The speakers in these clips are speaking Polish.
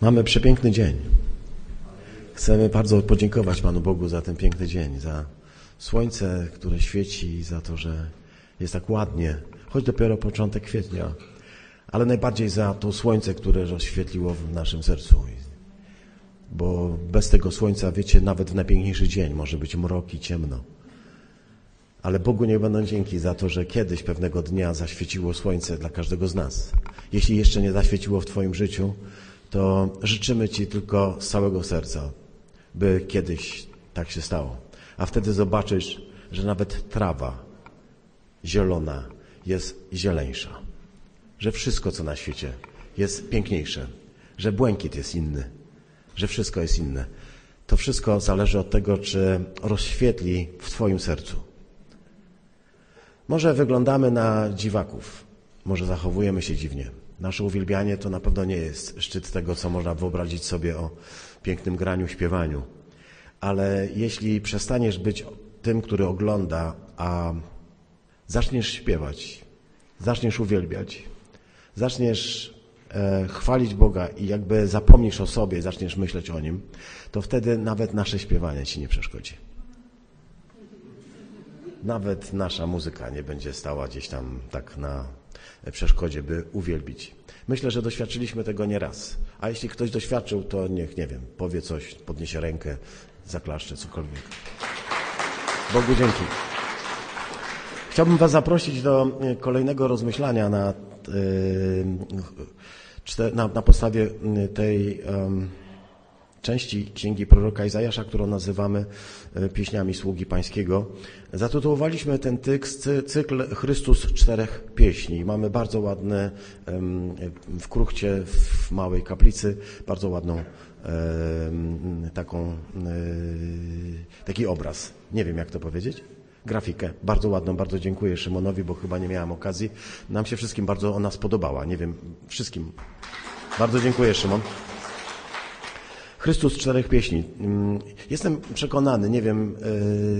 Mamy przepiękny dzień. Chcemy bardzo podziękować Panu Bogu za ten piękny dzień, za słońce, które świeci, za to, że jest tak ładnie, choć dopiero początek kwietnia, ale najbardziej za to słońce, które rozświetliło w naszym sercu. Bo bez tego słońca, wiecie, nawet w najpiękniejszy dzień może być mrok i ciemno. Ale Bogu nie będą dzięki za to, że kiedyś pewnego dnia zaświeciło słońce dla każdego z nas. Jeśli jeszcze nie zaświeciło w Twoim życiu, to życzymy Ci tylko z całego serca, by kiedyś tak się stało. A wtedy zobaczysz, że nawet trawa zielona jest zieleńsza. Że wszystko, co na świecie jest piękniejsze. Że błękit jest inny. Że wszystko jest inne. To wszystko zależy od tego, czy rozświetli w Twoim sercu. Może wyglądamy na dziwaków. Może zachowujemy się dziwnie. Nasze uwielbianie to na pewno nie jest szczyt tego, co można wyobrazić sobie o pięknym graniu, śpiewaniu. Ale jeśli przestaniesz być tym, który ogląda, a zaczniesz śpiewać, zaczniesz uwielbiać, zaczniesz e, chwalić Boga i jakby zapomnisz o sobie, zaczniesz myśleć o Nim, to wtedy nawet nasze śpiewanie Ci nie przeszkodzi. Nawet nasza muzyka nie będzie stała gdzieś tam tak na przeszkodzie, by uwielbić. Myślę, że doświadczyliśmy tego nieraz. A jeśli ktoś doświadczył, to niech, nie wiem, powie coś, podniesie rękę, zaklaszcze, cokolwiek. Bogu dzięki. Chciałbym Was zaprosić do e, kolejnego rozmyślania na, e, na, na podstawie tej części Księgi Proroka Izajasza, którą nazywamy e, pieśniami sługi pańskiego. Zatytułowaliśmy ten cykl Chrystus czterech pieśni. Mamy bardzo ładne w kruchcie w małej kaplicy, bardzo ładną taką, e, taki obraz. Nie wiem jak to powiedzieć. Grafikę, bardzo ładną, bardzo dziękuję Szymonowi, bo chyba nie miałem okazji. Nam się wszystkim bardzo ona spodobała, nie wiem, wszystkim. Bardzo dziękuję Szymon. Chrystus czterech pieśni. Mm, jestem przekonany, nie wiem,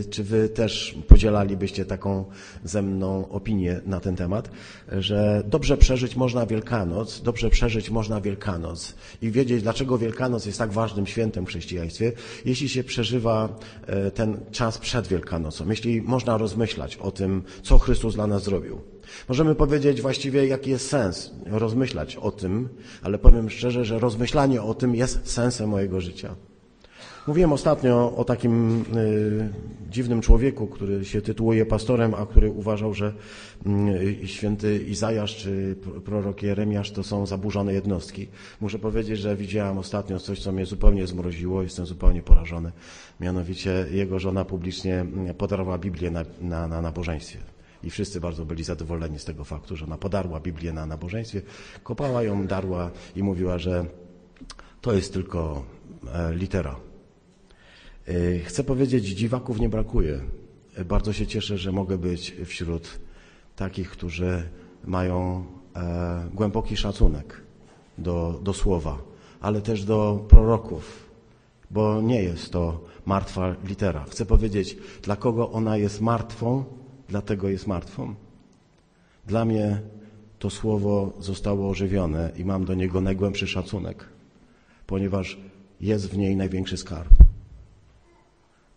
e, czy wy też podzielalibyście taką ze mną opinię na ten temat, że dobrze przeżyć można Wielkanoc, dobrze przeżyć można Wielkanoc i wiedzieć, dlaczego Wielkanoc jest tak ważnym świętem w chrześcijaństwie, jeśli się przeżywa e, ten czas przed Wielkanocą, jeśli można rozmyślać o tym, co Chrystus dla nas zrobił. Możemy powiedzieć właściwie, jaki jest sens rozmyślać o tym, ale powiem szczerze, że rozmyślanie o tym jest sensem mojego życia. Mówiłem ostatnio o takim y, dziwnym człowieku, który się tytułuje pastorem, a który uważał, że y, święty Izajasz czy prorok Jeremiasz to są zaburzone jednostki. Muszę powiedzieć, że widziałem ostatnio coś, co mnie zupełnie zmroziło, jestem zupełnie porażony. Mianowicie jego żona publicznie podarowała Biblię na, na, na nabożeństwie. I wszyscy bardzo byli zadowoleni z tego faktu, że ona podarła Biblię na nabożeństwie, kopała ją, darła i mówiła, że to jest tylko e, litera. E, chcę powiedzieć, dziwaków nie brakuje. E, bardzo się cieszę, że mogę być wśród takich, którzy mają głęboki szacunek do, do słowa, ale też do proroków, bo nie jest to martwa litera. Chcę powiedzieć, dla kogo ona jest martwą, dlatego jest martwą. Dla mnie to słowo zostało ożywione i mam do niego najgłębszy szacunek, ponieważ jest w niej największy skarb.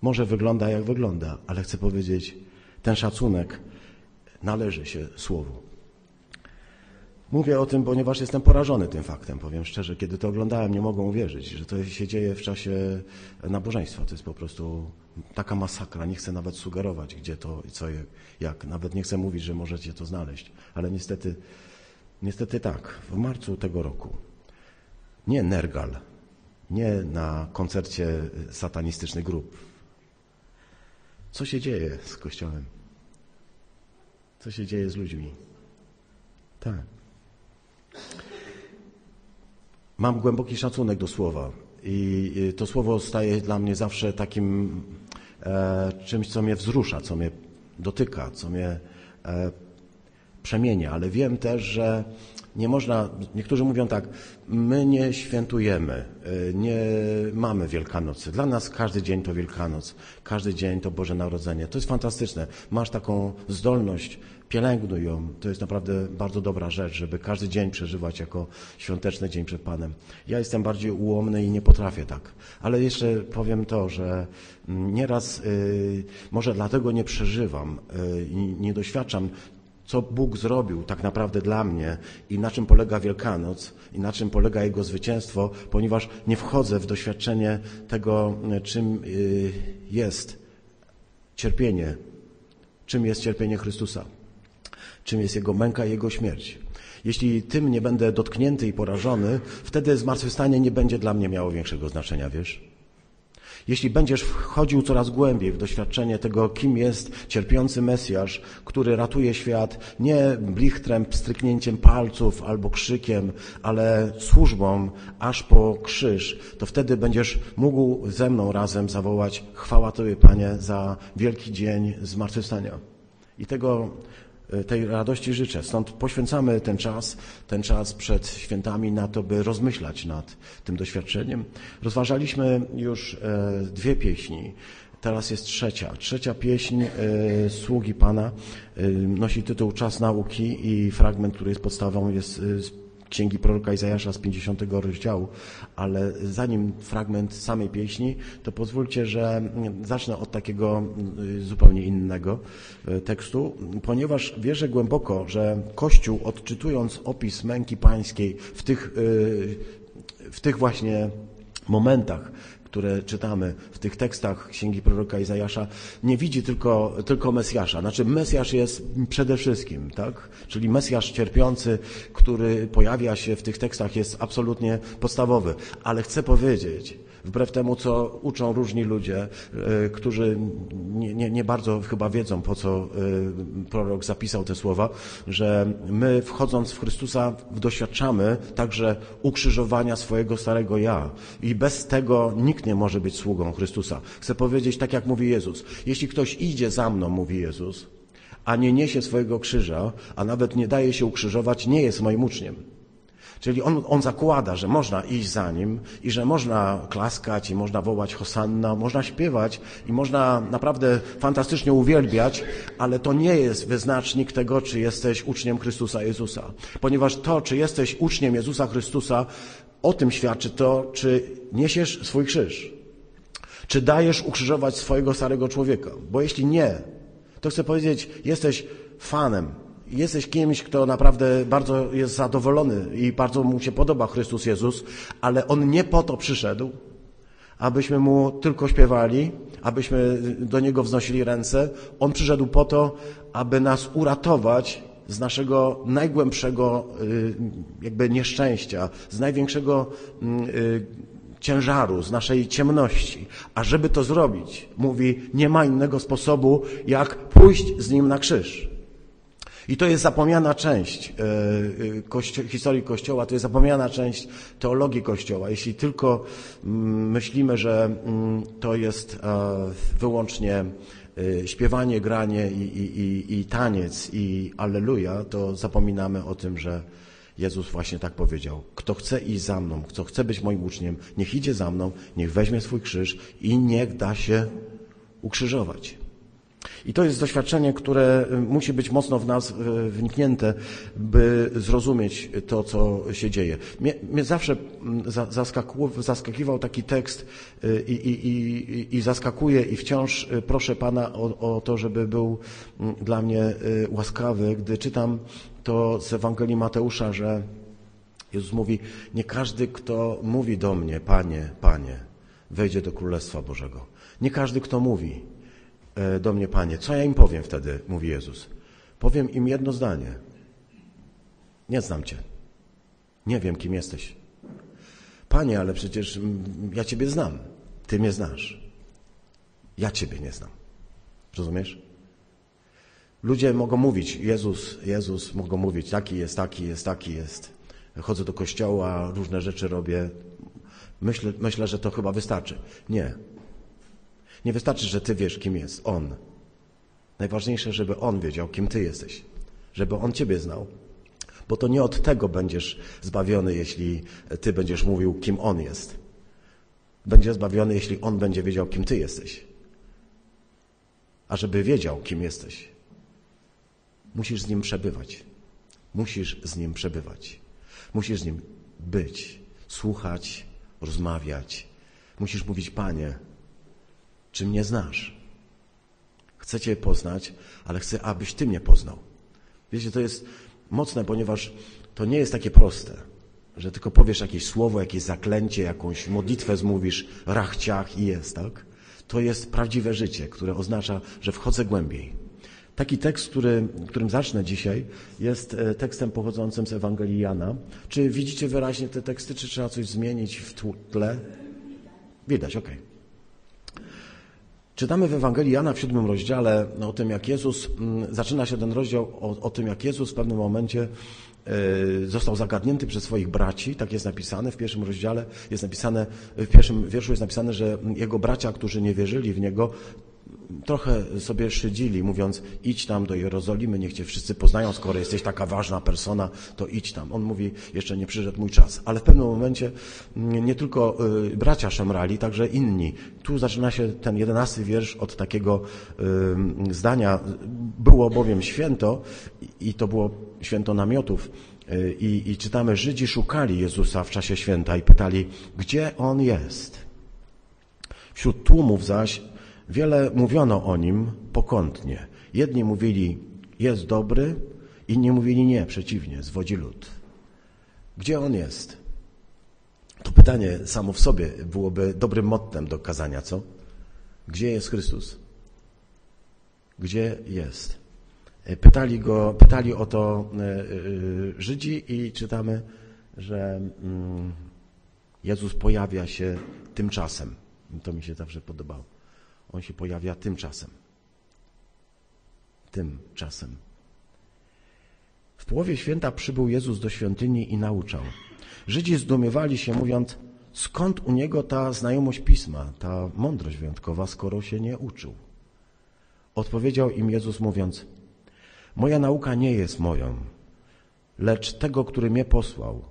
Może wygląda jak wygląda, ale chcę powiedzieć, ten szacunek należy się słowu. Mówię o tym, ponieważ jestem porażony tym faktem, powiem szczerze. Kiedy to oglądałem, nie mogą uwierzyć, że to się dzieje w czasie nabożeństwa. To jest po prostu taka masakra. Nie chcę nawet sugerować, gdzie to i co, jak. Nawet nie chcę mówić, że możecie to znaleźć. Ale niestety, niestety tak. W marcu tego roku nie Nergal, nie na koncercie satanistycznych grup. Co się dzieje z Kościołem? Co się dzieje z ludźmi? Tak. Mam głęboki szacunek do słowa i to słowo staje dla mnie zawsze takim e, czymś, co mnie wzrusza, co mnie dotyka, co mnie e, przemienia, ale wiem też, że nie można, niektórzy mówią tak, my nie świętujemy, e, nie mamy Wielkanocy. Dla nas każdy dzień to Wielkanoc, każdy dzień to Boże Narodzenie. To jest fantastyczne. Masz taką zdolność Pielęgnuj ją. To jest naprawdę bardzo dobra rzecz, żeby każdy dzień przeżywać jako świąteczny dzień przed Panem. Ja jestem bardziej ułomny i nie potrafię tak. Ale jeszcze powiem to, że mm, nieraz y, może dlatego nie przeżywam y, i nie doświadczam co Bóg zrobił tak naprawdę dla mnie i na czym polega Wielkanoc i na czym polega Jego zwycięstwo, ponieważ nie wchodzę w doświadczenie tego, czym y, jest cierpienie, czym jest cierpienie Chrystusa, czym jest Jego męka i Jego śmierć. Jeśli tym nie będę dotknięty i porażony, wtedy zmartwychwstanie nie będzie dla mnie miało większego znaczenia, wiesz? Jeśli będziesz wchodził coraz głębiej w doświadczenie tego, kim jest cierpiący Mesjasz, który ratuje świat nie blichtrem, stryknięciem palców albo krzykiem, ale służbą aż po krzyż, to wtedy będziesz mógł ze mną razem zawołać chwała Tobie, Panie, za wielki dzień zmartwychwstania. I tego tej radości życzę. Stąd poświęcamy ten czas, ten czas przed świętami na to, by rozmyślać nad tym doświadczeniem. Rozważaliśmy już e, dwie pieśni. Teraz jest trzecia. Trzecia pieśń e, Sługi Pana nosi tytuł Czas nauki i fragment, który jest podstawą, jest księgi proroka Izajasza z 50 rozdziału, ale zanim fragment samej pieśni, to pozwólcie, że zacznę od takiego y, zupełnie innego y, tekstu, ponieważ wierzę głęboko, że Kościół odczytując opis męki pańskiej w tych, y, w tych właśnie momentach, które czytamy w tych tekstach Księgi Proroka Izajasza, nie widzi tylko, tylko Mesjasza. Znaczy Mesjasz jest przede wszystkim, tak? Czyli Mesjasz cierpiący, który pojawia się w tych tekstach jest absolutnie podstawowy. Ale chcę powiedzieć, wbrew temu, co uczą różni ludzie, e, którzy nie, nie, nie bardzo chyba wiedzą, po co e, prorok zapisał te słowa, że my wchodząc w Chrystusa doświadczamy także ukrzyżowania swojego starego ja. I bez tego nikt nie może być sługą Chrystusa. Chcę powiedzieć tak, jak mówi Jezus. Jeśli ktoś idzie za mną, mówi Jezus, a nie niesie swojego krzyża, a nawet nie daje się ukrzyżować, nie jest moim uczniem. Czyli on, on zakłada, że można iść za nim i że można klaskać i można wołać Hosanna, można śpiewać i można naprawdę fantastycznie uwielbiać, ale to nie jest wyznacznik tego, czy jesteś uczniem Chrystusa Jezusa. Ponieważ to, czy jesteś uczniem Jezusa Chrystusa, o tym świadczy to, czy niesiesz swój krzyż. Czy dajesz ukrzyżować swojego starego człowieka? Bo jeśli nie, to chcę powiedzieć, jesteś fanem jesteś kimś, kto naprawdę bardzo jest zadowolony i bardzo mu się podoba Chrystus Jezus, ale On nie po to przyszedł, abyśmy Mu tylko śpiewali, abyśmy do Niego wznosili ręce. On przyszedł po to, aby nas uratować z naszego najgłębszego y, jakby nieszczęścia, z największego y, ciężaru, z naszej ciemności. A żeby to zrobić, mówi, nie ma innego sposobu, jak pójść z Nim na krzyż. I to jest zapomniana część e, e, historii Kościoła, to jest zapomniana część teologii Kościoła. Jeśli tylko mm, myślimy, że mm, to jest e, wyłącznie śpiewanie, granie i, i, i, i taniec i alleluja, to zapominamy o tym, że Jezus właśnie tak powiedział. Kto chce iść za mną, kto chce być moim uczniem, niech idzie za mną, niech weźmie swój krzyż i niech da się ukrzyżować. I to jest doświadczenie, które y, musi być mocno w nas y, wniknięte, by zrozumieć to, co się dzieje. Mnie, mnie zawsze mm, zaskakiwał taki tekst y, i, i, i, i zaskakuje i wciąż proszę Pana o, o to, żeby był mm, dla mnie łaskawy, gdy czytam to z Ewangelii Mateusza, że Jezus mówi, nie każdy, kto mówi do mnie, Panie, Panie, wejdzie do Królestwa Bożego. Nie każdy, kto mówi, do mnie, Panie, co ja im powiem wtedy, mówi Jezus. Powiem im jedno zdanie. Nie znam Cię. Nie wiem, kim jesteś. Panie, ale przecież ja Ciebie znam. Ty mnie znasz. Ja Ciebie nie znam. Rozumiesz? Ludzie mogą mówić, Jezus, Jezus, mogą mówić, taki jest, taki jest, taki jest. Chodzę do kościoła, różne rzeczy robię. Myślę, myślę, że to chyba wystarczy. Nie. Nie wystarczy, że ty wiesz, kim jest On. Najważniejsze, żeby On wiedział, kim ty jesteś. Żeby On ciebie znał. Bo to nie od tego będziesz zbawiony, jeśli ty będziesz mówił, kim On jest. Będziesz zbawiony, jeśli On będzie wiedział, kim ty jesteś. A żeby wiedział, kim jesteś, Musisz z Nim przebywać. Musisz z Nim przebywać. Musisz z Nim być, słuchać, rozmawiać. Musisz mówić, Panie, czy mnie znasz? Chcę Cię poznać, ale chcę, abyś Ty mnie poznał. Wiecie, to jest mocne, ponieważ to nie jest takie proste, że tylko powiesz jakieś słowo, jakieś zaklęcie, jakąś modlitwę zmówisz, rachciach i jest, tak? To jest prawdziwe życie, które oznacza, że wchodzę głębiej. Taki tekst, który, którym zacznę dzisiaj, jest e, tekstem pochodzącym z Ewangelii Jana. Czy widzicie wyraźnie te teksty, czy trzeba coś zmienić w tle? Widać, okej. Okay. Czytamy w Ewangelii Jana w siódmym rozdziale no, o tym, jak Jezus, mm, zaczyna się ten rozdział o, o tym, jak Jezus w pewnym momencie y, został zagadnięty przez swoich braci, tak jest napisane w pierwszym rozdziale, jest napisane, w pierwszym wierszu jest napisane, że jego bracia, którzy nie wierzyli w Niego, trochę sobie szydzili, mówiąc idź tam do Jerozolimy, niech cię wszyscy poznają, skoro jesteś taka ważna persona, to idź tam. On mówi, jeszcze nie przyszedł mój czas. Ale w pewnym momencie mm, nie tylko y, bracia szemrali, także inni. Tu zaczyna się ten jedenasty wiersz od takiego y, zdania. Było bowiem święto i to było święto namiotów. Y, I, I czytamy, Żydzi szukali Jezusa w czasie święta i pytali, gdzie On jest. Wśród tłumów zaś Wiele mówiono o nim pokątnie. Jedni mówili, jest dobry, inni mówili nie, przeciwnie, zwodzi lud. Gdzie on jest? To pytanie samo w sobie byłoby dobrym mottem do kazania, co? Gdzie jest Chrystus? Gdzie jest? Pytali, go, pytali o to e, e, Żydzi i czytamy, że mm, Jezus pojawia się tymczasem. To mi się zawsze podobało. On się pojawia tymczasem. Tymczasem. W połowie święta przybył Jezus do świątyni i nauczał. Żydzi zdumiewali się, mówiąc, skąd u niego ta znajomość pisma, ta mądrość wyjątkowa, skoro się nie uczył. Odpowiedział im Jezus, mówiąc, moja nauka nie jest moją, lecz tego, który mnie posłał.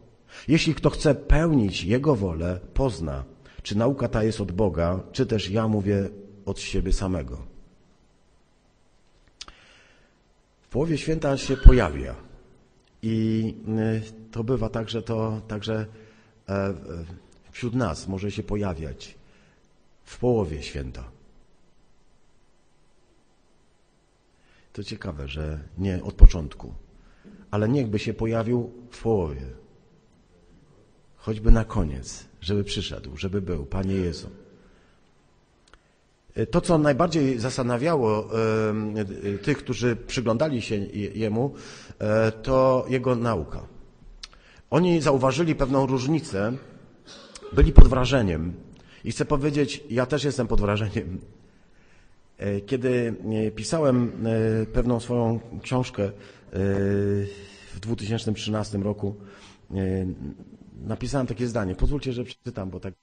Jeśli kto chce pełnić Jego wolę, pozna, czy nauka ta jest od Boga, czy też ja mówię od siebie samego. W połowie święta się pojawia i y, to bywa tak, że to także e, wśród nas może się pojawiać w połowie święta. To ciekawe, że nie od początku, ale niechby się pojawił w połowie. Choćby na koniec, żeby przyszedł, żeby był, Panie Jezu. To, co najbardziej zastanawiało tych, którzy przyglądali się jemu, e, to jego nauka. Oni zauważyli pewną różnicę, byli pod wrażeniem. I chcę powiedzieć, ja też jestem pod wrażeniem. E, kiedy e, pisałem pewną swoją książkę w 2013 roku, napisałem takie zdanie. Pozwólcie, że przeczytam, bo tak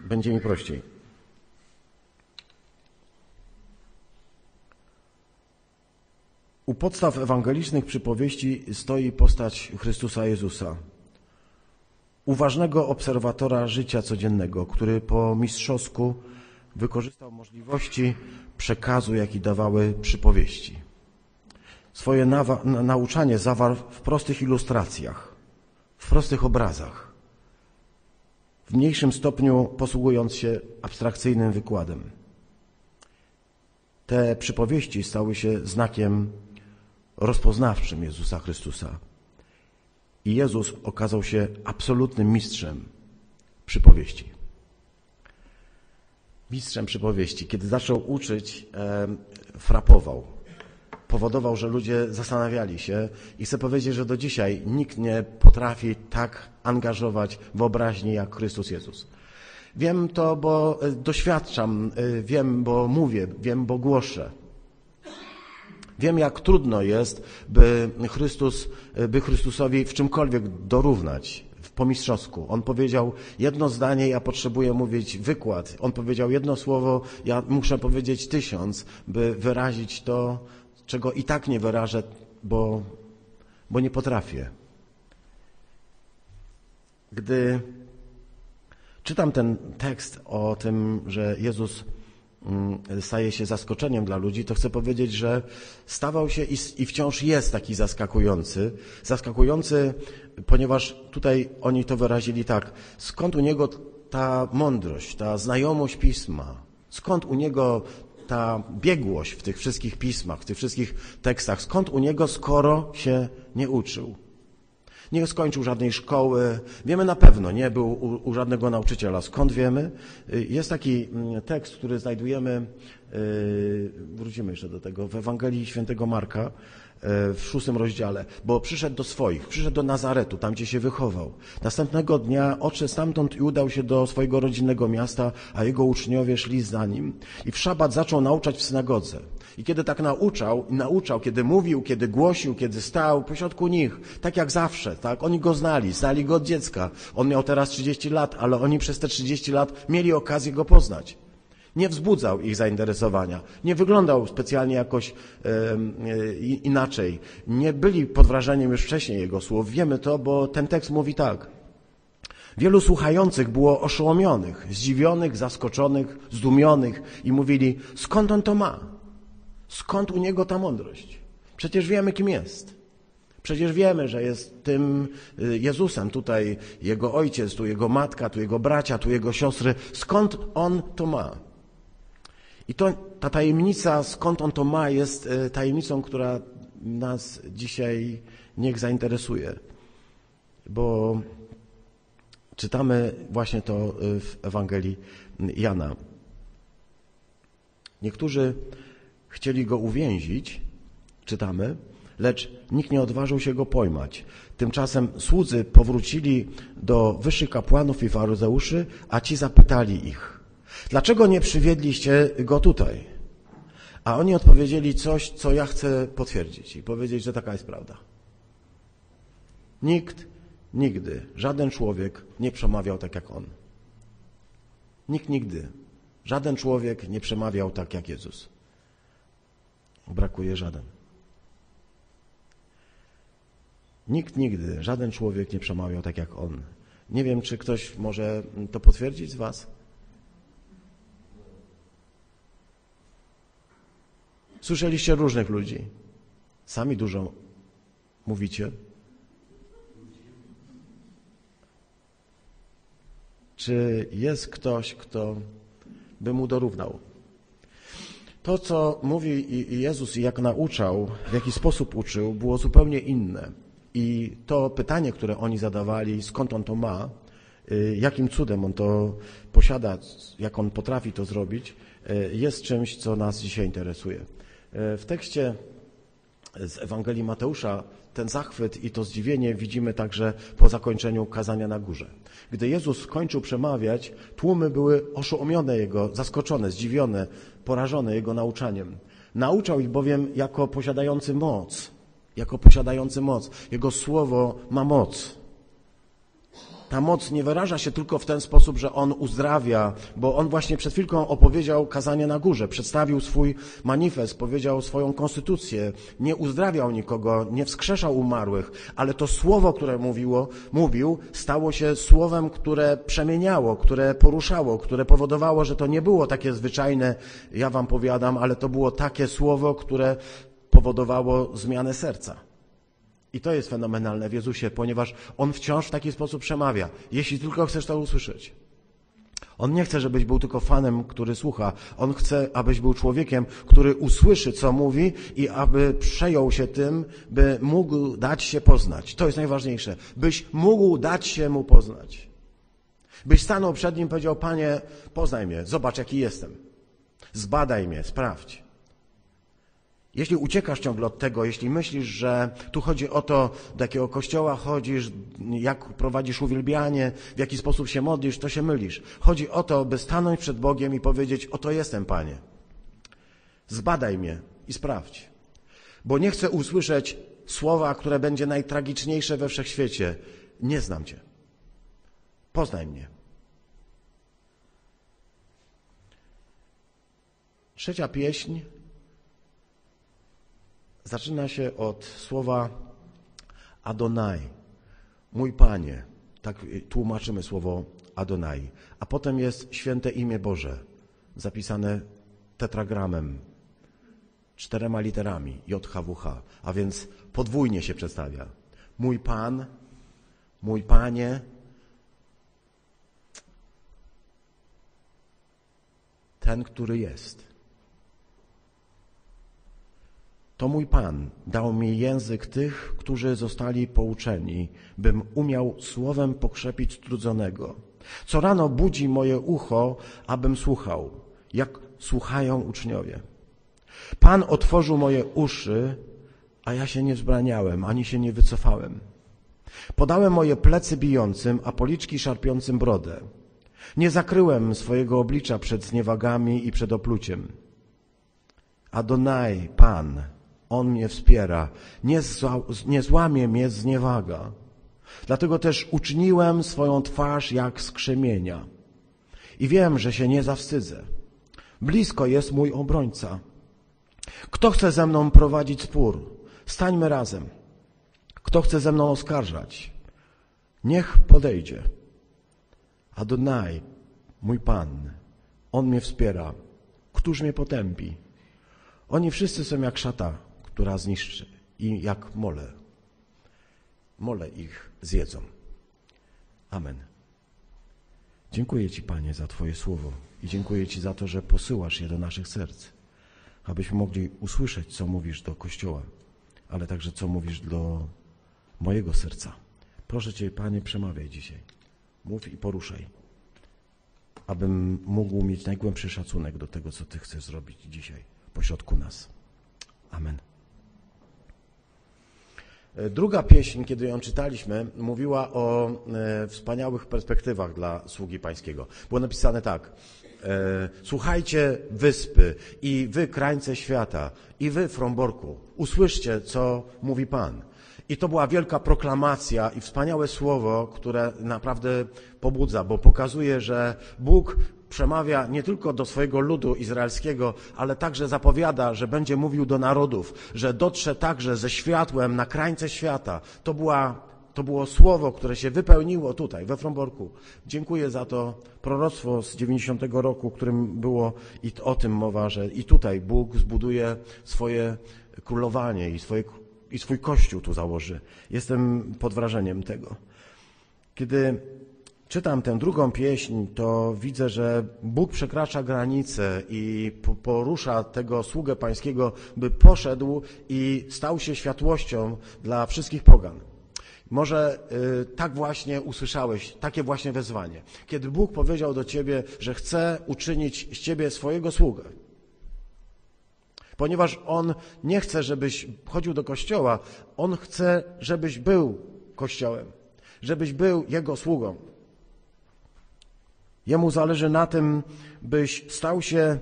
będzie mi prościej. U podstaw ewangelicznych przypowieści stoi postać Chrystusa Jezusa, uważnego obserwatora życia codziennego, który po mistrzowsku wykorzystał możliwości przekazu, jaki dawały przypowieści. Swoje nauczanie zawarł w prostych ilustracjach, w prostych obrazach, w mniejszym stopniu posługując się abstrakcyjnym wykładem. Te przypowieści stały się znakiem rozpoznawczym Jezusa Chrystusa. I Jezus okazał się absolutnym mistrzem przypowieści. Mistrzem przypowieści. Kiedy zaczął uczyć, e, frapował. Powodował, że ludzie zastanawiali się i chcę powiedzieć, że do dzisiaj nikt nie potrafi tak angażować wyobraźni jak Chrystus Jezus. Wiem to, bo e, doświadczam, e, wiem, bo mówię, wiem, bo głoszę. Wiem, jak trudno jest, by, Chrystus, by Chrystusowi w czymkolwiek dorównać po mistrzowsku. On powiedział jedno zdanie, ja potrzebuję mówić wykład. On powiedział jedno słowo, ja muszę powiedzieć tysiąc, by wyrazić to, czego i tak nie wyrażę, bo, bo nie potrafię. Gdy czytam ten tekst o tym, że Jezus staje się zaskoczeniem dla ludzi, to chcę powiedzieć, że stawał się i, i wciąż jest taki zaskakujący. Zaskakujący, ponieważ tutaj oni to wyrazili tak. Skąd u niego ta mądrość, ta znajomość pisma? Skąd u niego ta biegłość w tych wszystkich pismach, w tych wszystkich tekstach? Skąd u niego, skoro się nie uczył? Nie skończył żadnej szkoły. Wiemy na pewno, nie był u, u, żadnego nauczyciela. Skąd wiemy? Y, jest taki mm, tekst, który znajdujemy, y, wrócimy jeszcze do tego, w Ewangelii Świętego Marka, y, w szóstym rozdziale, bo przyszedł do swoich, przyszedł do Nazaretu, tam gdzie się wychował. Następnego dnia odszedł stamtąd i udał się do swojego rodzinnego miasta, a jego uczniowie szli za nim. I w szabat zaczął nauczać w synagodze. I kiedy tak nauczał, nauczał, kiedy mówił, kiedy głosił, kiedy stał pośrodku nich, tak jak zawsze, tak? Oni go znali, znali go od dziecka. On miał teraz 30 lat, ale oni przez te 30 lat mieli okazję go poznać. Nie wzbudzał ich zainteresowania, nie wyglądał specjalnie jakoś inaczej. Nie byli pod wrażeniem już wcześniej jego słów. Wiemy to, bo ten tekst mówi tak. Wielu słuchających było oszołomionych, zdziwionych, zaskoczonych, zdumionych i mówili, skąd on to ma? Skąd u niego ta mądrość? Przecież wiemy, kim jest. Przecież wiemy, że jest tym y, Jezusem. Tutaj jego ojciec, tu jego matka, tu jego bracia, tu jego siostry. Skąd on to ma? I to, ta tajemnica, skąd on to ma, jest y, tajemnicą, która nas dzisiaj niech zainteresuje. Bo czytamy właśnie to y, w Ewangelii Jana. Niektórzy Chcieli go uwięzić, czytamy, lecz nikt nie odważył się go pojmać. Tymczasem słudzy powrócili do wyższych kapłanów i faryzeuszy, a ci zapytali ich, dlaczego nie przywiedliście go tutaj? A oni odpowiedzieli coś, co ja chcę potwierdzić i powiedzieć, że taka jest prawda. Nikt nigdy, żaden człowiek nie przemawiał tak jak on. Nikt nigdy, żaden człowiek nie przemawiał tak jak Jezus brakuje żaden. Nikt nigdy, żaden człowiek nie przemawiał tak jak on. Nie wiem, czy ktoś może to potwierdzić z Was? Słyszeliście różnych ludzi. Sami dużo mówicie. Czy jest ktoś, kto by mu dorównał? To, co mówi Jezus i jak nauczał, w jaki sposób uczył, było zupełnie inne. I to pytanie, które oni zadawali, skąd on to ma, y, jakim cudem on to posiada, jak on potrafi to zrobić, y, jest czymś, co nas dzisiaj interesuje. Y, w tekście z Ewangelii Mateusza ten zachwyt i to zdziwienie widzimy także po zakończeniu kazania na górze. Gdy Jezus skończył przemawiać, tłumy były oszołomione Jego, zaskoczone, zdziwione, porażone Jego nauczaniem. Nauczał ich bowiem jako posiadający moc, jako posiadający moc. Jego słowo ma moc. Ta moc nie wyraża się tylko w ten sposób, że On uzdrawia, bo On właśnie przed chwilką opowiedział kazanie na górze, przedstawił swój manifest, powiedział swoją konstytucję, nie uzdrawiał nikogo, nie wskrzeszał umarłych, ale to słowo, które mówiło, mówił, stało się słowem, które przemieniało, które poruszało, które powodowało, że to nie było takie zwyczajne, ja wam powiadam, ale to było takie słowo, które powodowało zmianę serca. I to jest fenomenalne w Jezusie, ponieważ On wciąż w taki sposób przemawia, jeśli tylko chcesz to usłyszeć. On nie chce, żebyś był tylko fanem, który słucha. On chce, abyś był człowiekiem, który usłyszy, co mówi i aby przejął się tym, by mógł dać się poznać. To jest najważniejsze. Byś mógł dać się mu poznać. Byś stanął przed nim i powiedział, Panie, poznaj mnie, zobacz, jaki jestem. Zbadaj mnie, sprawdź. Jeśli uciekasz ciągle od tego, jeśli myślisz, że tu chodzi o to, do jakiego kościoła chodzisz, jak prowadzisz uwielbianie, w jaki sposób się modlisz, to się mylisz. Chodzi o to, by stanąć przed Bogiem i powiedzieć, oto jestem, Panie. Zbadaj mnie i sprawdź. Bo nie chcę usłyszeć słowa, które będzie najtragiczniejsze we wszechświecie. Nie znam Cię. Poznaj mnie. Trzecia pieśń zaczyna się od słowa Adonai, mój Panie. Tak tłumaczymy słowo Adonai. A potem jest święte imię Boże, zapisane tetragramem, czterema literami JHWH, a więc podwójnie się przedstawia. Mój Pan, mój Panie, ten, który jest. To mój Pan dał mi język tych, którzy zostali pouczeni, bym umiał słowem pokrzepić strudzonego. Co rano budzi moje ucho, abym słuchał, jak słuchają uczniowie. Pan otworzył moje uszy, a ja się nie wzbraniałem, ani się nie wycofałem. Podałem moje plecy bijącym, a policzki szarpiącym brodę. Nie zakryłem swojego oblicza przed zniewagami i przed opluciem. Adonai, Pan, On mnie wspiera, nie, zła, nie złamie mnie zniewaga. Dlatego też uczyniłem swoją twarz jak skrzemienia. I wiem, że się nie zawstydzę. Blisko jest mój obrońca. Kto chce ze mną prowadzić spór? Stańmy razem. Kto chce ze mną oskarżać? Niech podejdzie. Adonai, mój Pan, On mnie wspiera. Któż mnie potępi? Oni wszyscy są jak szata, która zniszczy i jak mole. Mole ich zjedzą. Amen. Dziękuję Ci, Panie, za Twoje słowo i dziękuję Ci za to, że posyłasz je do naszych serc, abyśmy mogli usłyszeć, co mówisz do Kościoła, ale także co mówisz do mojego serca. Proszę Cię, Panie, przemawiaj dzisiaj. Mów i poruszaj, abym mógł mieć najgłębszy szacunek do tego, co Ty chcesz zrobić dzisiaj pośrodku nas. Amen. Druga pieśń, kiedy ją czytaliśmy, mówiła o e, wspaniałych perspektywach dla sługi pańskiego. Było napisane tak. E, słuchajcie wyspy i wy krańce świata i wy Fromborku, usłyszcie, co mówi Pan. I to była wielka proklamacja i wspaniałe słowo, które naprawdę pobudza, bo pokazuje, że Bóg przemawia nie tylko do swojego ludu izraelskiego, ale także zapowiada, że będzie mówił do narodów, że dotrze także ze światłem na krańce świata. To, była, to było słowo, które się wypełniło tutaj, we Fromborku. Dziękuję za to proroctwo z 90 roku, którym było i o tym mowa, że i tutaj Bóg zbuduje swoje królowanie i, swoje, i swój kościół tu założy. Jestem pod wrażeniem tego. Kiedy czytam tę drugą pieśń, to widzę, że Bóg przekracza granice i porusza tego sługę pańskiego, by poszedł i stał się światłością dla wszystkich pogan. Może y, tak właśnie usłyszałeś, takie właśnie wezwanie. Kiedy Bóg powiedział do ciebie, że chce uczynić z ciebie swojego sługę. Ponieważ On nie chce, żebyś chodził do kościoła, On chce, żebyś był kościołem, żebyś był Jego sługą. Jemu zależy na tym, byś stał się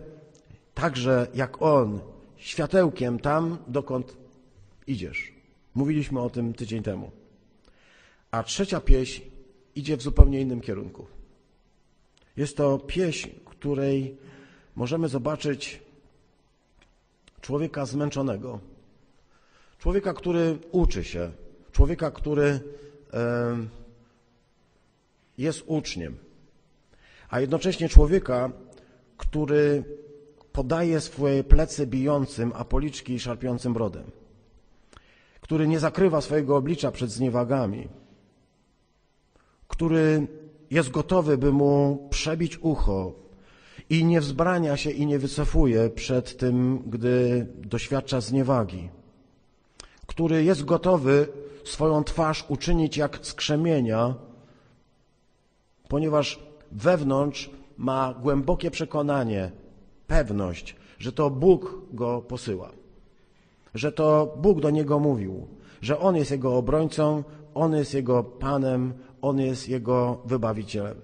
także jak On, światełkiem tam, dokąd idziesz. Mówiliśmy o tym tydzień temu. A trzecia pieśń idzie w zupełnie innym kierunku. Jest to pieśń, której możemy zobaczyć człowieka zmęczonego, człowieka, który uczy się, człowieka, który jest uczniem, a jednocześnie człowieka, który podaje swoje plecy bijącym, a policzki szarpiącym brodem, który nie zakrywa swojego oblicza przed zniewagami, który jest gotowy, by mu przebić ucho i nie wzbrania się i nie wycofuje przed tym, gdy doświadcza zniewagi, który jest gotowy swoją twarz uczynić jak skrzemienia, ponieważ wewnątrz ma głębokie przekonanie, pewność, że to Bóg go posyła, że to Bóg do niego mówił, że On jest jego obrońcą, On jest jego Panem, On jest jego wybawicielem.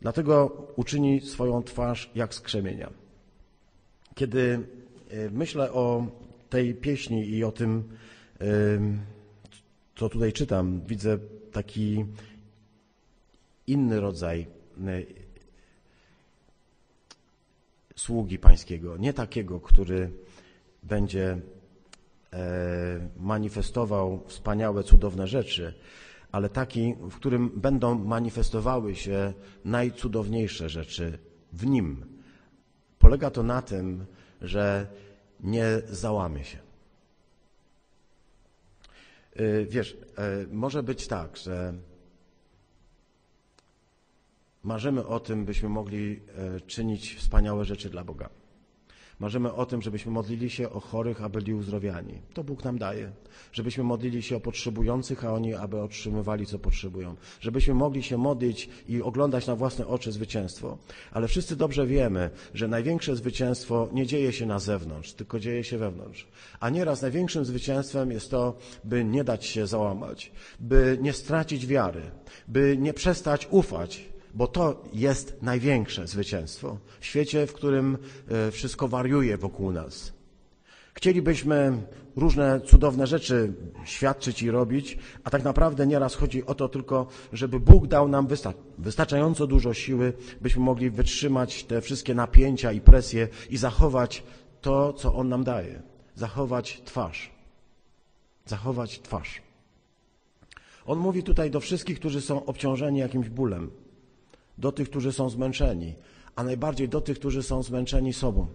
Dlatego uczyni swoją twarz jak skrzemienia. Kiedy e, myślę o tej pieśni i o tym, co tutaj czytam, widzę taki inny rodzaj e, sługi pańskiego, nie takiego, który będzie e, manifestował wspaniałe, cudowne rzeczy, ale taki, w którym będą manifestowały się najcudowniejsze rzeczy w nim, polega to na tym, że nie załamie się. Y, wiesz, może być tak, że marzymy o tym, byśmy mogli y, czynić wspaniałe rzeczy dla Boga. Marzymy o tym, żebyśmy modlili się o chorych, a byli uzdrowiani. To Bóg nam daje. Żebyśmy modlili się o potrzebujących, a oni, aby otrzymywali, co potrzebują. Żebyśmy mogli się modlić i oglądać na własne oczy zwycięstwo. Ale wszyscy dobrze wiemy, że największe zwycięstwo nie dzieje się na zewnątrz, tylko dzieje się wewnątrz. A nieraz największym zwycięstwem jest to, by nie dać się załamać, by nie stracić wiary, by nie przestać ufać, bo to jest największe zwycięstwo w świecie, w którym e, wszystko wariuje wokół nas. Chcielibyśmy różne cudowne rzeczy świadczyć i robić, a tak naprawdę nieraz chodzi o to tylko, żeby Bóg dał nam wystarczająco dużo siły, byśmy mogli wytrzymać te wszystkie napięcia i presje i zachować to, co On nam daje. Zachować twarz. Zachować twarz. On mówi tutaj do wszystkich, którzy są obciążeni jakimś bólem do tych, którzy są zmęczeni, a najbardziej do tych, którzy są zmęczeni sobą.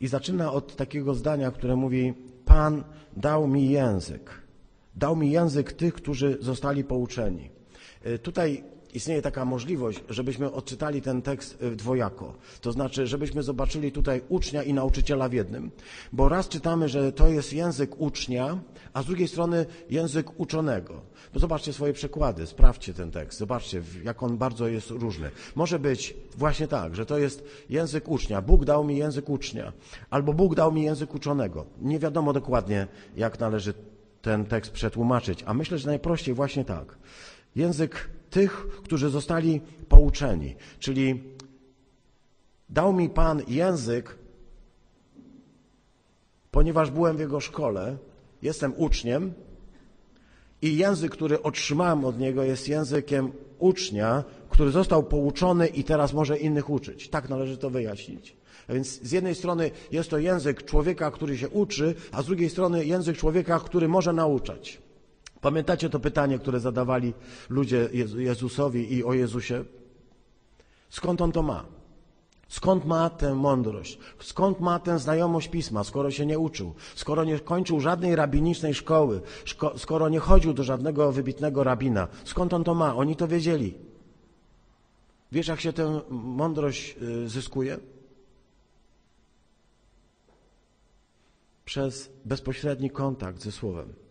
I zaczyna od takiego zdania, które mówi: Pan dał mi język. Dał mi język tych, którzy zostali pouczeni. Y, tutaj istnieje taka możliwość, żebyśmy odczytali ten tekst y, dwojako. To znaczy, żebyśmy zobaczyli tutaj ucznia i nauczyciela w jednym. Bo raz czytamy, że to jest język ucznia, a z drugiej strony język uczonego. Bo zobaczcie swoje przekłady, sprawdźcie ten tekst, zobaczcie, jak on bardzo jest różny. Może być właśnie tak, że to jest język ucznia. Bóg dał mi język ucznia, albo Bóg dał mi język uczonego. Nie wiadomo dokładnie, jak należy ten tekst przetłumaczyć, a myślę, że najprościej właśnie tak. Język tych, którzy zostali pouczeni, czyli dał mi Pan język, ponieważ byłem w Jego szkole, jestem uczniem, i język, który otrzymałem od niego, jest językiem ucznia, który został pouczony i teraz może innych uczyć. Tak należy to wyjaśnić. A więc z jednej strony jest to język człowieka, który się uczy, a z drugiej strony język człowieka, który może nauczać. Pamiętacie to pytanie, które zadawali ludzie Jezusowi i o Jezusie? Skąd on to ma? Skąd ma tę mądrość? Skąd ma tę znajomość pisma, skoro się nie uczył? Skoro nie kończył żadnej rabinicznej szkoły, skoro nie chodził do żadnego wybitnego rabina? Skąd on to ma? Oni to wiedzieli. Wiesz, jak się tę mądrość y, zyskuje? Przez bezpośredni kontakt ze Słowem.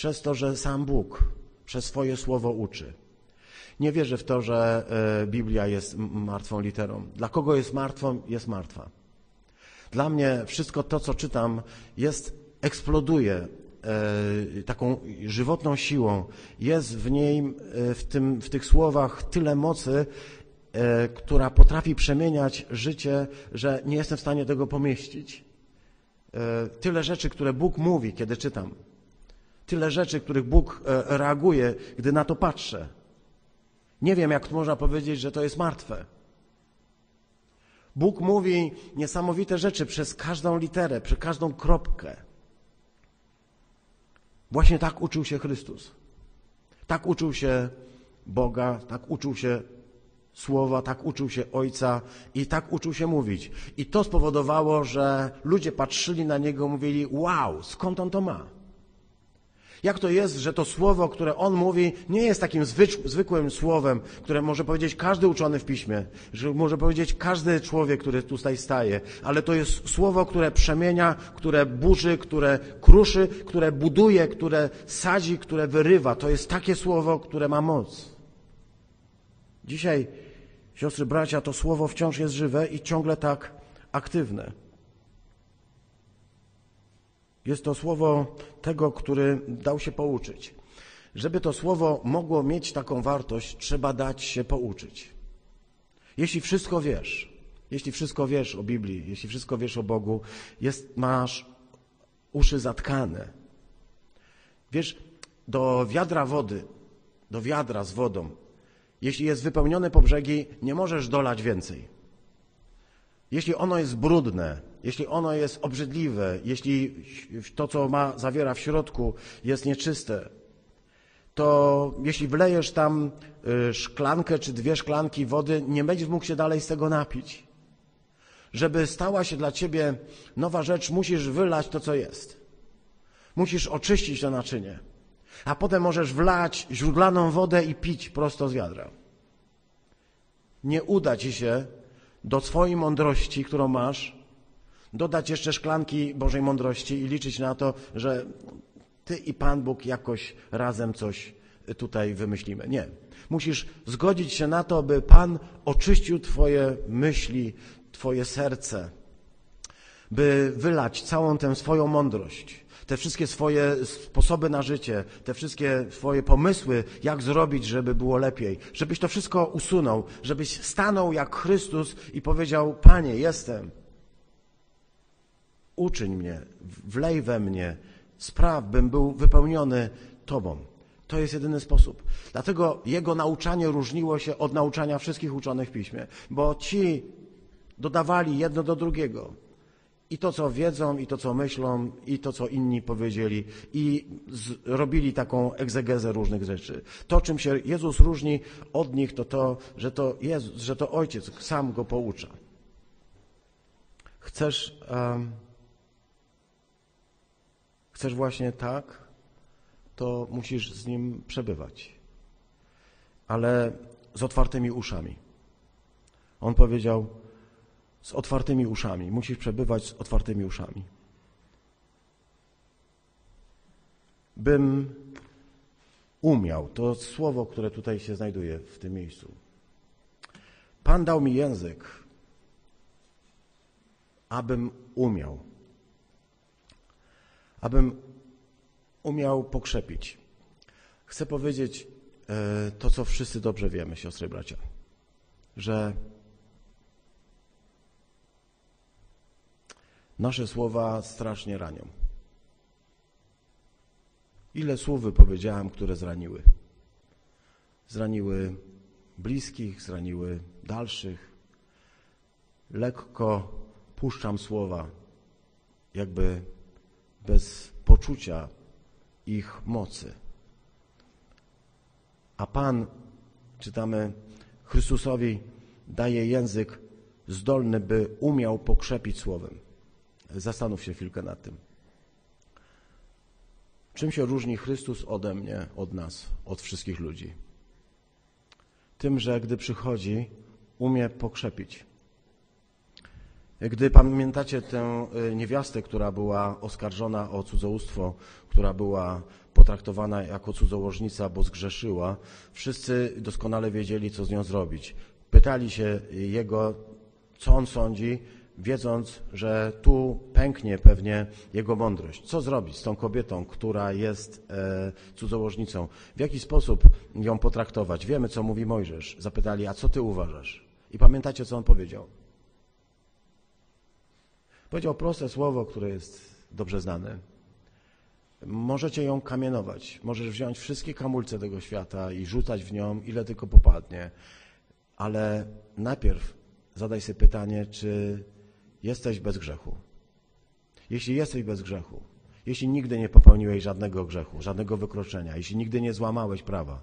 Przez to, że sam Bóg przez swoje słowo uczy. Nie wierzę w to, że e, Biblia jest martwą literą. Dla kogo jest martwą, jest martwa. Dla mnie wszystko to, co czytam, jest, eksploduje e, taką żywotną siłą. Jest w niej, e, w, tym, w tych słowach tyle mocy, która potrafi przemieniać życie, że nie jestem w stanie tego pomieścić. Tyle rzeczy, które Bóg mówi, kiedy czytam. Tyle rzeczy, których Bóg reaguje, gdy na to patrzę. Nie wiem, jak można powiedzieć, że to jest martwe. Bóg mówi niesamowite rzeczy przez każdą literę, przez każdą kropkę. Właśnie tak uczył się Chrystus. Tak uczył się Boga, tak uczył się Słowa, tak uczył się Ojca i tak uczył się mówić. I to spowodowało, że ludzie patrzyli na Niego i mówili, wow, skąd On to ma? Jak to jest, że to słowo, które on mówi, nie jest takim zwykłym słowem, które może powiedzieć każdy uczony w piśmie, że może powiedzieć każdy człowiek, który tutaj staje, ale to jest słowo, które przemienia, które burzy, które kruszy, które buduje, które sadzi, które wyrywa. To jest takie słowo, które ma moc. Dzisiaj, siostry, bracia, to słowo wciąż jest żywe i ciągle tak aktywne. Jest to słowo tego, który dał się pouczyć. Żeby to słowo mogło mieć taką wartość, trzeba dać się pouczyć. Jeśli wszystko wiesz, jeśli wszystko wiesz o Biblii, jeśli wszystko wiesz o Bogu, jest, masz uszy zatkane. Wiesz, do wiadra wody, do wiadra z wodą, jeśli jest wypełnione po brzegi, nie możesz dolać więcej. Jeśli ono jest brudne, jeśli ono jest obrzydliwe, jeśli to, co ma, zawiera w środku, jest nieczyste, to jeśli wlejesz tam y, szklankę czy dwie szklanki wody, nie będziesz mógł się dalej z tego napić. Żeby stała się dla ciebie nowa rzecz, musisz wylać to, co jest. Musisz oczyścić to naczynie. A potem możesz wlać źródlaną wodę i pić prosto z wiadra. Nie uda ci się do swojej mądrości, którą masz, dodać jeszcze szklanki Bożej mądrości i liczyć na to, że ty i Pan Bóg jakoś razem coś tutaj wymyślimy. Nie. Musisz zgodzić się na to, by Pan oczyścił Twoje myśli, Twoje serce, by wylać całą tę swoją mądrość, te wszystkie swoje sposoby na życie, te wszystkie swoje pomysły, jak zrobić, żeby było lepiej, żebyś to wszystko usunął, żebyś stanął jak Chrystus i powiedział: Panie, jestem. Uczyń mnie, wlej we mnie, spraw, bym był wypełniony Tobą. To jest jedyny sposób. Dlatego jego nauczanie różniło się od nauczania wszystkich uczonych w piśmie, bo ci dodawali jedno do drugiego. I to, co wiedzą, i to, co myślą, i to, co inni powiedzieli, i robili taką egzegezę różnych rzeczy. To, czym się Jezus różni od nich, to to, że to, Jezus, że to Ojciec sam go poucza. Chcesz, um, chcesz właśnie tak, to musisz z Nim przebywać. Ale z otwartymi uszami. On powiedział, z otwartymi uszami. Musisz przebywać z otwartymi uszami. Bym umiał, to słowo, które tutaj się znajduje w tym miejscu. Pan dał mi język, abym umiał. Abym umiał pokrzepić. Chcę powiedzieć e, to, co wszyscy dobrze wiemy, siostry i bracia, że Nasze słowa strasznie ranią. Ile słów wypowiedziałem, które zraniły? Zraniły bliskich, zraniły dalszych. Lekko puszczam słowa, jakby bez poczucia ich mocy. A Pan, czytamy, Chrystusowi daje język zdolny, by umiał pokrzepić słowem. Zastanów się chwilkę nad tym. Czym się różni Chrystus ode mnie, od nas, od wszystkich ludzi? Tym, że gdy przychodzi, umie pokrzepić. Gdy pamiętacie tę y, niewiastę, która była oskarżona o cudzołóstwo, która była potraktowana jako cudzołożnica, bo zgrzeszyła, wszyscy doskonale wiedzieli, co z nią zrobić. Pytali się jego, co on sądzi, wiedząc, że tu pęknie pewnie jego mądrość. Co zrobić z tą kobietą, która jest e, cudzołożnicą? W jaki sposób ją potraktować? Wiemy, co mówi Mojżesz. Zapytali, a co ty uważasz? I pamiętacie, co on powiedział? Powiedział proste słowo, które jest dobrze znane. Możecie ją kamienować. Możesz wziąć wszystkie kamulce tego świata i rzucać w nią, ile tylko popadnie. Ale najpierw zadaj sobie pytanie, czy jesteś bez grzechu. Jeśli jesteś bez grzechu, jeśli nigdy nie popełniłeś żadnego grzechu, żadnego wykroczenia, jeśli nigdy nie złamałeś prawa,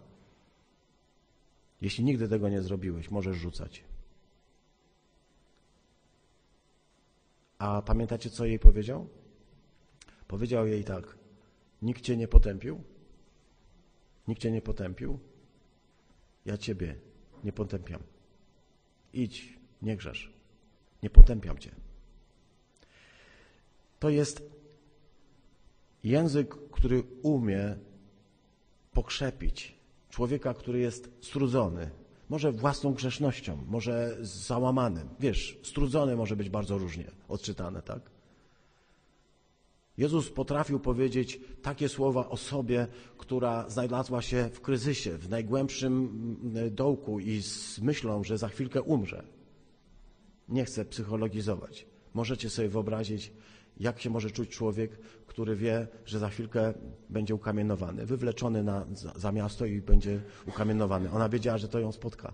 jeśli nigdy tego nie zrobiłeś, możesz rzucać. A pamiętacie, co jej powiedział? Powiedział jej tak: Nikt cię nie potępił? Nikt cię nie potępił? Ja ciebie nie potępiam. Idź, nie grzesz. Nie potępiam cię. To jest język, który umie pokrzepić człowieka, który jest strudzony, może własną grzesznością, może załamanym. Wiesz, strudzony może być bardzo różnie odczytane, tak? Jezus potrafił powiedzieć takie słowa osobie, która znalazła się w kryzysie, w najgłębszym mm, dołku i z myślą, że za chwilkę umrze. Nie chcę psychologizować. Możecie sobie wyobrazić, jak się może czuć człowiek, który wie, że za chwilkę będzie ukamienowany, wywleczony na, za, za miasto i będzie ukamienowany. Ona wiedziała, że to ją spotka.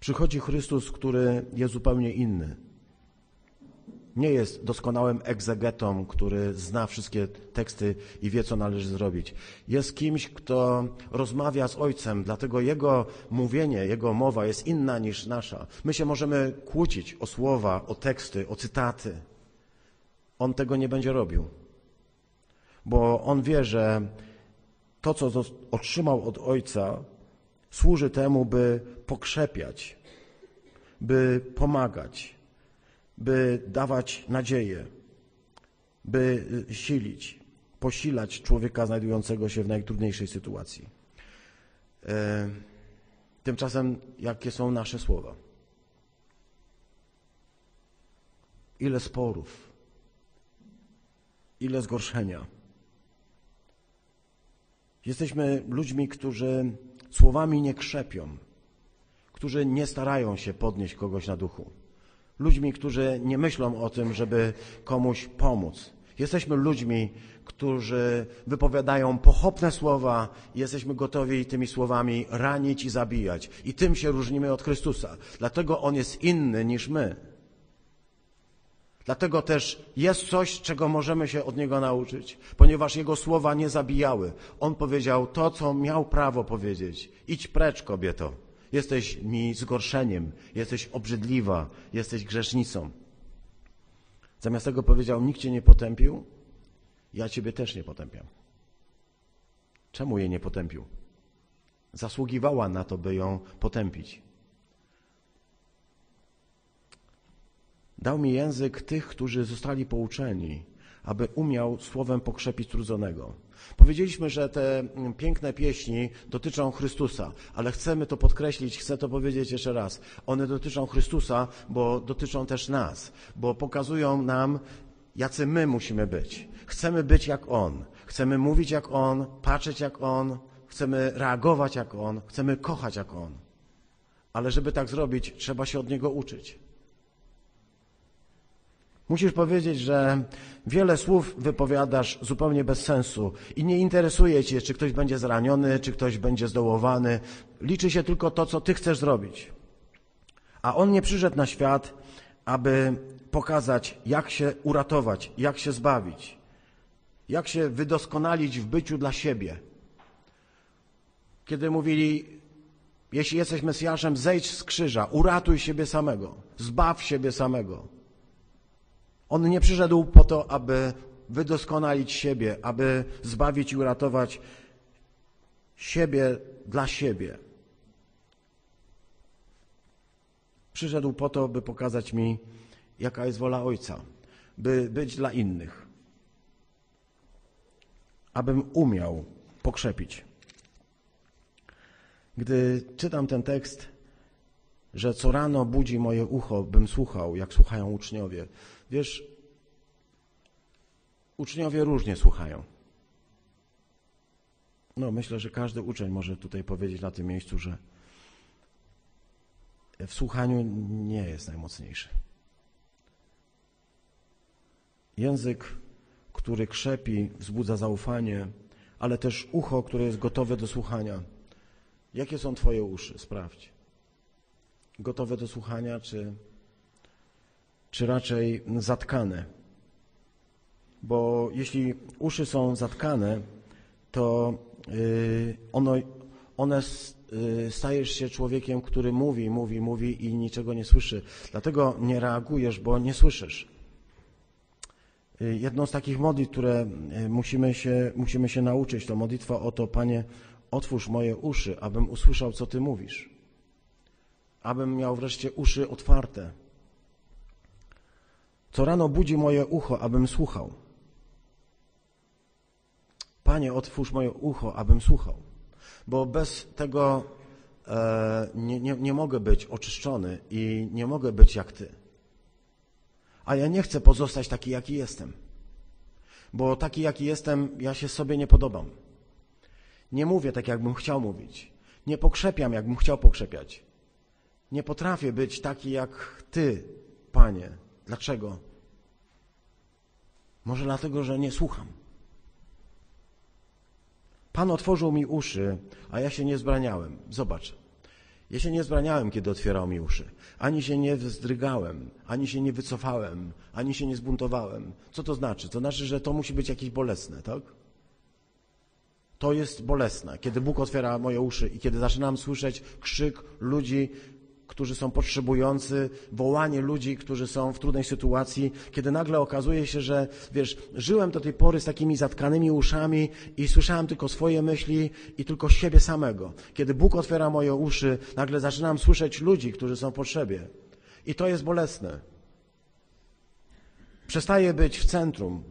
Przychodzi Chrystus, który jest zupełnie inny. Nie jest doskonałym egzegetą, który zna wszystkie teksty i wie, co należy zrobić. Jest kimś, kto rozmawia z Ojcem, dlatego jego mówienie, jego mowa jest inna niż nasza. My się możemy kłócić o słowa, o teksty, o cytaty. On tego nie będzie robił, bo on wie, że to, co otrzymał od Ojca, służy temu, by pokrzepiać, by pomagać, by dawać nadzieję, by silić, posilać człowieka znajdującego się w najtrudniejszej sytuacji. E, tymczasem, jakie są nasze słowa? Ile sporów, ile zgorszenia. Jesteśmy ludźmi, którzy słowami nie krzepią, którzy nie starają się podnieść kogoś na duchu. Ludźmi, którzy nie myślą o tym, żeby komuś pomóc. Jesteśmy ludźmi, którzy wypowiadają pochopne słowa jesteśmy gotowi tymi słowami ranić i zabijać. I tym się różnimy od Chrystusa. Dlatego On jest inny niż my. Dlatego też jest coś, czego możemy się od Niego nauczyć, ponieważ Jego słowa nie zabijały. On powiedział to, co miał prawo powiedzieć. Idź precz, kobieto. Jesteś mi zgorszeniem, jesteś obrzydliwa, jesteś grzesznicą. Zamiast tego powiedział, nikt cię nie potępił, ja ciebie też nie potępiam. Czemu jej nie potępił? Zasługiwała na to, by ją potępić. Dał mi język tych, którzy zostali pouczeni, aby umiał słowem pokrzepić trudzonego. Powiedzieliśmy, że te piękne pieśni dotyczą Chrystusa, ale chcemy to podkreślić, chcę to powiedzieć jeszcze raz. One dotyczą Chrystusa, bo dotyczą też nas, bo pokazują nam, jacy my musimy być. Chcemy być jak On, chcemy mówić jak On, patrzeć jak On, chcemy reagować jak On, chcemy kochać jak On. Ale żeby tak zrobić, trzeba się od Niego uczyć. Musisz powiedzieć, że wiele słów wypowiadasz zupełnie bez sensu i nie interesuje cię, czy ktoś będzie zraniony, czy ktoś będzie zdołowany. Liczy się tylko to, co ty chcesz zrobić. A on nie przyszedł na świat, aby pokazać, jak się uratować, jak się zbawić, jak się wydoskonalić w byciu dla siebie. Kiedy mówili, jeśli jesteś Mesjaszem, zejdź z krzyża, uratuj siebie samego, zbaw siebie samego. On nie przyszedł po to, aby wydoskonalić siebie, aby zbawić i uratować siebie dla siebie. Przyszedł po to, by pokazać mi, jaka jest wola Ojca, by być dla innych, abym umiał pokrzepić. Gdy czytam ten tekst, że co rano budzi moje ucho, bym słuchał, jak słuchają uczniowie, Wiesz, uczniowie różnie słuchają. No, myślę, że każdy uczeń może tutaj powiedzieć na tym miejscu, że w słuchaniu nie jest najmocniejszy. Język, który krzepi, wzbudza zaufanie, ale też ucho, które jest gotowe do słuchania. Jakie są Twoje uszy? Sprawdź. Gotowe do słuchania, czy czy raczej zatkane. Bo jeśli uszy są zatkane, to y, ono, one y, stajesz się człowiekiem, który mówi, mówi, mówi i niczego nie słyszy. Dlatego nie reagujesz, bo nie słyszysz. Y, jedną z takich modlitw, które musimy się, musimy się nauczyć, to modlitwa o to, Panie, otwórz moje uszy, abym usłyszał, co Ty mówisz. Abym miał wreszcie uszy otwarte co rano budzi moje ucho, abym słuchał. Panie, otwórz moje ucho, abym słuchał, bo bez tego e, nie, nie, nie mogę być oczyszczony i nie mogę być jak Ty. A ja nie chcę pozostać taki, jaki jestem, bo taki, jaki jestem, ja się sobie nie podobam. Nie mówię tak, jakbym chciał mówić. Nie pokrzepiam, jakbym chciał pokrzepiać. Nie potrafię być taki jak Ty, Panie. Dlaczego? Może dlatego, że nie słucham. Pan otworzył mi uszy, a ja się nie zbraniałem. Zobacz. Ja się nie zbraniałem, kiedy otwierał mi uszy. Ani się nie wzdrygałem, ani się nie wycofałem, ani się nie zbuntowałem. Co to znaczy? To znaczy, że to musi być jakieś bolesne, tak? To jest bolesne, kiedy Bóg otwiera moje uszy i kiedy zaczynam słyszeć krzyk ludzi, którzy są potrzebujący, wołanie ludzi, którzy są w trudnej sytuacji, kiedy nagle okazuje się, że wiesz, żyłem do tej pory z takimi zatkanymi uszami i słyszałem tylko swoje myśli i tylko siebie samego. Kiedy Bóg otwiera moje uszy, nagle zaczynam słyszeć ludzi, którzy są w potrzebie. I to jest bolesne. Przestaję być w centrum.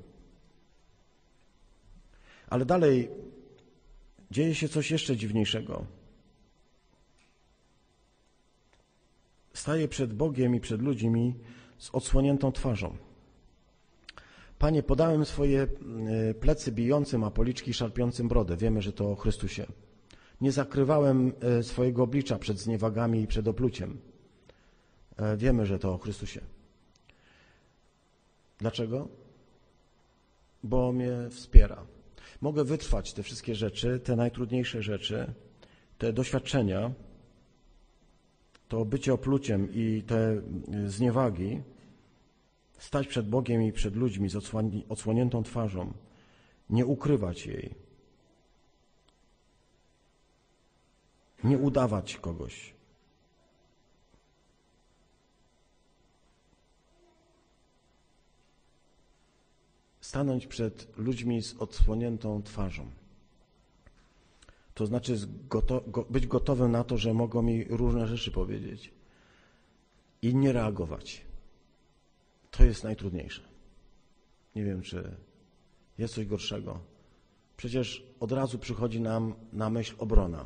Ale dalej dzieje się coś jeszcze dziwniejszego. Staję przed Bogiem i przed ludźmi z odsłoniętą twarzą. Panie, podałem swoje e, plecy bijącym, a policzki szarpiącym brodę. Wiemy, że to o Chrystusie. Nie zakrywałem e, swojego oblicza przed zniewagami i przed opluciem. E, wiemy, że to o Chrystusie. Dlaczego? Bo mnie wspiera. Mogę wytrwać te wszystkie rzeczy, te najtrudniejsze rzeczy, te doświadczenia, to bycie opluciem i te zniewagi, stać przed Bogiem i przed ludźmi z odsłoniętą twarzą, nie ukrywać jej, nie udawać kogoś. Stanąć przed ludźmi z odsłoniętą twarzą. To znaczy być gotowym na to, że mogą mi różne rzeczy powiedzieć i nie reagować. To jest najtrudniejsze. Nie wiem, czy jest coś gorszego. Przecież od razu przychodzi nam na myśl obrona.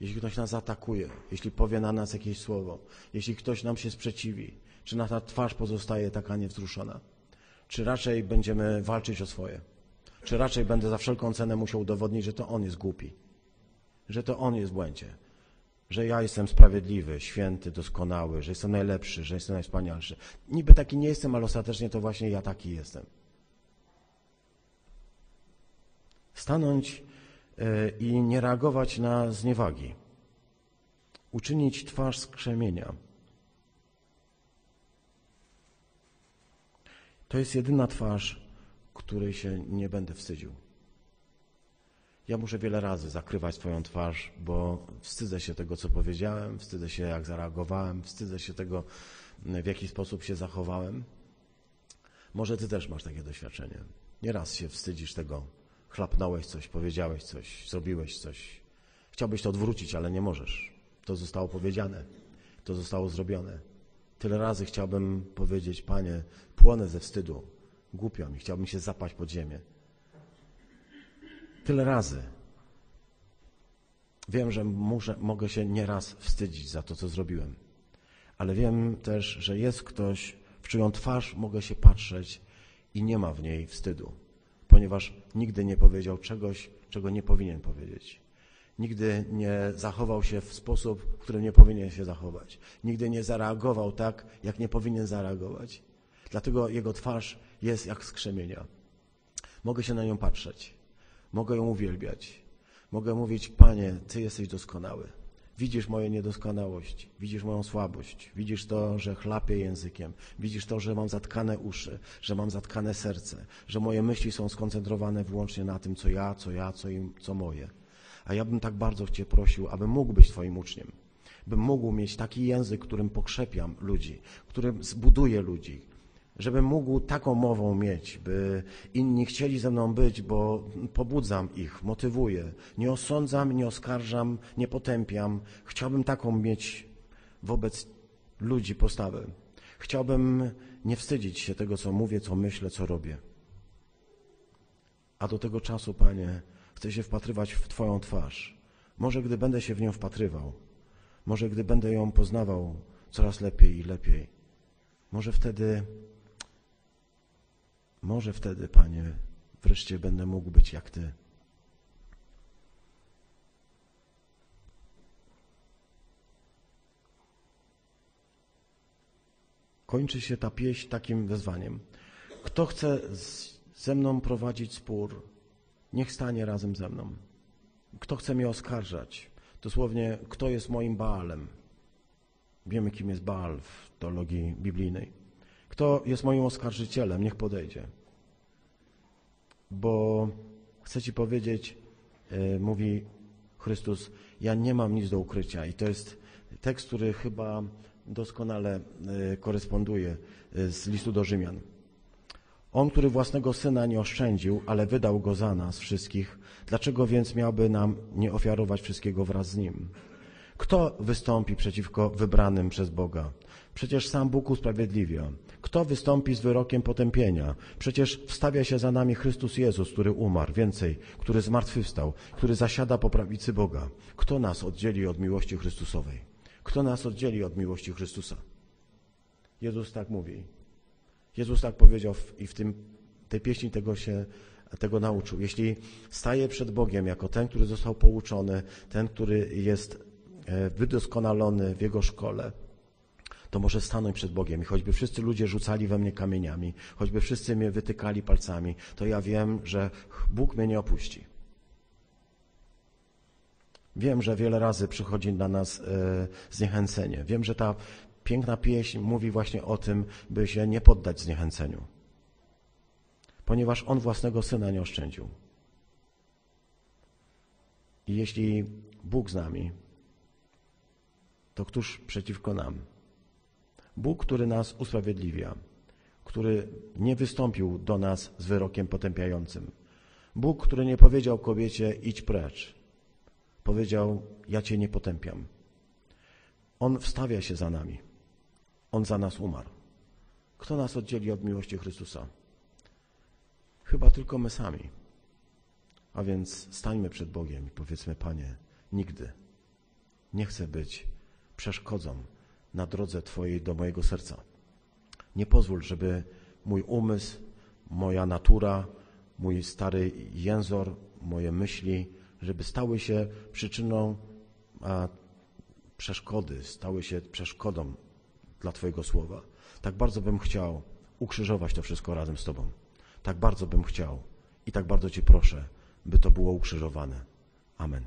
Jeśli ktoś nas atakuje, jeśli powie na nas jakieś słowo, jeśli ktoś nam się sprzeciwi, czy nasza twarz pozostaje taka niewzruszona? Czy raczej będziemy walczyć o swoje? Czy raczej będę za wszelką cenę musiał udowodnić, że to on jest głupi? Że to On jest w błędzie, że ja jestem sprawiedliwy, święty, doskonały, że jestem najlepszy, że jestem najwspanialszy. Niby taki nie jestem, ale ostatecznie to właśnie ja taki jestem. Stanąć e, i nie reagować na zniewagi. Uczynić twarz skrzemienia. To jest jedyna twarz, której się nie będę wstydził. Ja muszę wiele razy zakrywać swoją twarz, bo wstydzę się tego, co powiedziałem, wstydzę się, jak zareagowałem, wstydzę się tego, w jaki sposób się zachowałem. Może ty też masz takie doświadczenie. Nieraz się wstydzisz tego, chlapnąłeś coś, powiedziałeś coś, zrobiłeś coś. Chciałbyś to odwrócić, ale nie możesz. To zostało powiedziane, to zostało zrobione. Tyle razy chciałbym powiedzieć, Panie, płonę ze wstydu, głupio mi, chciałbym się zapaść pod ziemię. Tyle razy. Wiem, że muszę, mogę się nieraz wstydzić za to, co zrobiłem, ale wiem też, że jest ktoś, w czyją twarz mogę się patrzeć i nie ma w niej wstydu, ponieważ nigdy nie powiedział czegoś, czego nie powinien powiedzieć. Nigdy nie zachował się w sposób, w którym nie powinien się zachować. Nigdy nie zareagował tak, jak nie powinien zareagować. Dlatego jego twarz jest jak skrzemienia. Mogę się na nią patrzeć. Mogę ją uwielbiać. Mogę mówić, Panie, Ty jesteś doskonały. Widzisz moją niedoskonałość, widzisz moją słabość, widzisz to, że chlapię językiem, widzisz to, że mam zatkane uszy, że mam zatkane serce, że moje myśli są skoncentrowane wyłącznie na tym, co ja, co ja, co, im, co moje. A ja bym tak bardzo Cię prosił, aby mógł być Twoim uczniem, bym mógł mieć taki język, którym pokrzepiam ludzi, którym zbuduję ludzi, żebym mógł taką mową mieć, by inni chcieli ze mną być, bo pobudzam ich, motywuję. Nie osądzam, nie oskarżam, nie potępiam. Chciałbym taką mieć wobec ludzi postawę. Chciałbym nie wstydzić się tego, co mówię, co myślę, co robię. A do tego czasu, Panie, chcę się wpatrywać w Twoją twarz. Może gdy będę się w nią wpatrywał, może gdy będę ją poznawał coraz lepiej i lepiej, może wtedy może wtedy, Panie, wreszcie będę mógł być jak Ty. Kończy się ta pieśń takim wezwaniem. Kto chce ze mną prowadzić spór, niech stanie razem ze mną. Kto chce mnie oskarżać, dosłownie, kto jest moim Baalem, Wiemy, kim jest Baal w teologii biblijnej. Kto jest moim oskarżycielem, niech podejdzie. Bo chcę Ci powiedzieć, e, mówi Chrystus, ja nie mam nic do ukrycia. I to jest tekst, który chyba doskonale e, koresponduje e, z listu do Rzymian. On, który własnego syna nie oszczędził, ale wydał go za nas wszystkich, dlaczego więc miałby nam nie ofiarować wszystkiego wraz z nim? Kto wystąpi przeciwko wybranym przez Boga? Przecież sam Bóg usprawiedliwia. Kto wystąpi z wyrokiem potępienia? Przecież wstawia się za nami Chrystus Jezus, który umarł, więcej, który zmartwychwstał, który zasiada po prawicy Boga. Kto nas oddzieli od miłości Chrystusowej? Kto nas oddzieli od miłości Chrystusa? Jezus tak mówi. Jezus tak powiedział i w tym, tej pieśni tego się tego nauczył. Jeśli staje przed Bogiem jako ten, który został pouczony, ten, który jest e, wydoskonalony w Jego szkole, to może stanąć przed Bogiem i choćby wszyscy ludzie rzucali we mnie kamieniami, choćby wszyscy mnie wytykali palcami, to ja wiem, że Bóg mnie nie opuści. Wiem, że wiele razy przychodzi na nas e, zniechęcenie. Wiem, że ta piękna pieśń mówi właśnie o tym, by się nie poddać zniechęceniu. Ponieważ On własnego Syna nie oszczędził. I jeśli Bóg z nami, to któż przeciwko nam? Bóg, który nas usprawiedliwia, który nie wystąpił do nas z wyrokiem potępiającym. Bóg, który nie powiedział kobiecie idź precz. Powiedział ja cię nie potępiam. On wstawia się za nami. On za nas umarł. Kto nas oddzieli od miłości Chrystusa? Chyba tylko my sami. A więc stańmy przed Bogiem i powiedzmy, Panie, nigdy nie chcę być przeszkodą na drodze Twojej do mojego serca. Nie pozwól, żeby mój umysł, moja natura, mój stary jęzor, moje myśli, żeby stały się przyczyną a, przeszkody, stały się przeszkodą dla Twojego słowa. Tak bardzo bym chciał ukrzyżować to wszystko razem z Tobą. Tak bardzo bym chciał i tak bardzo Cię proszę, by to było ukrzyżowane. Amen.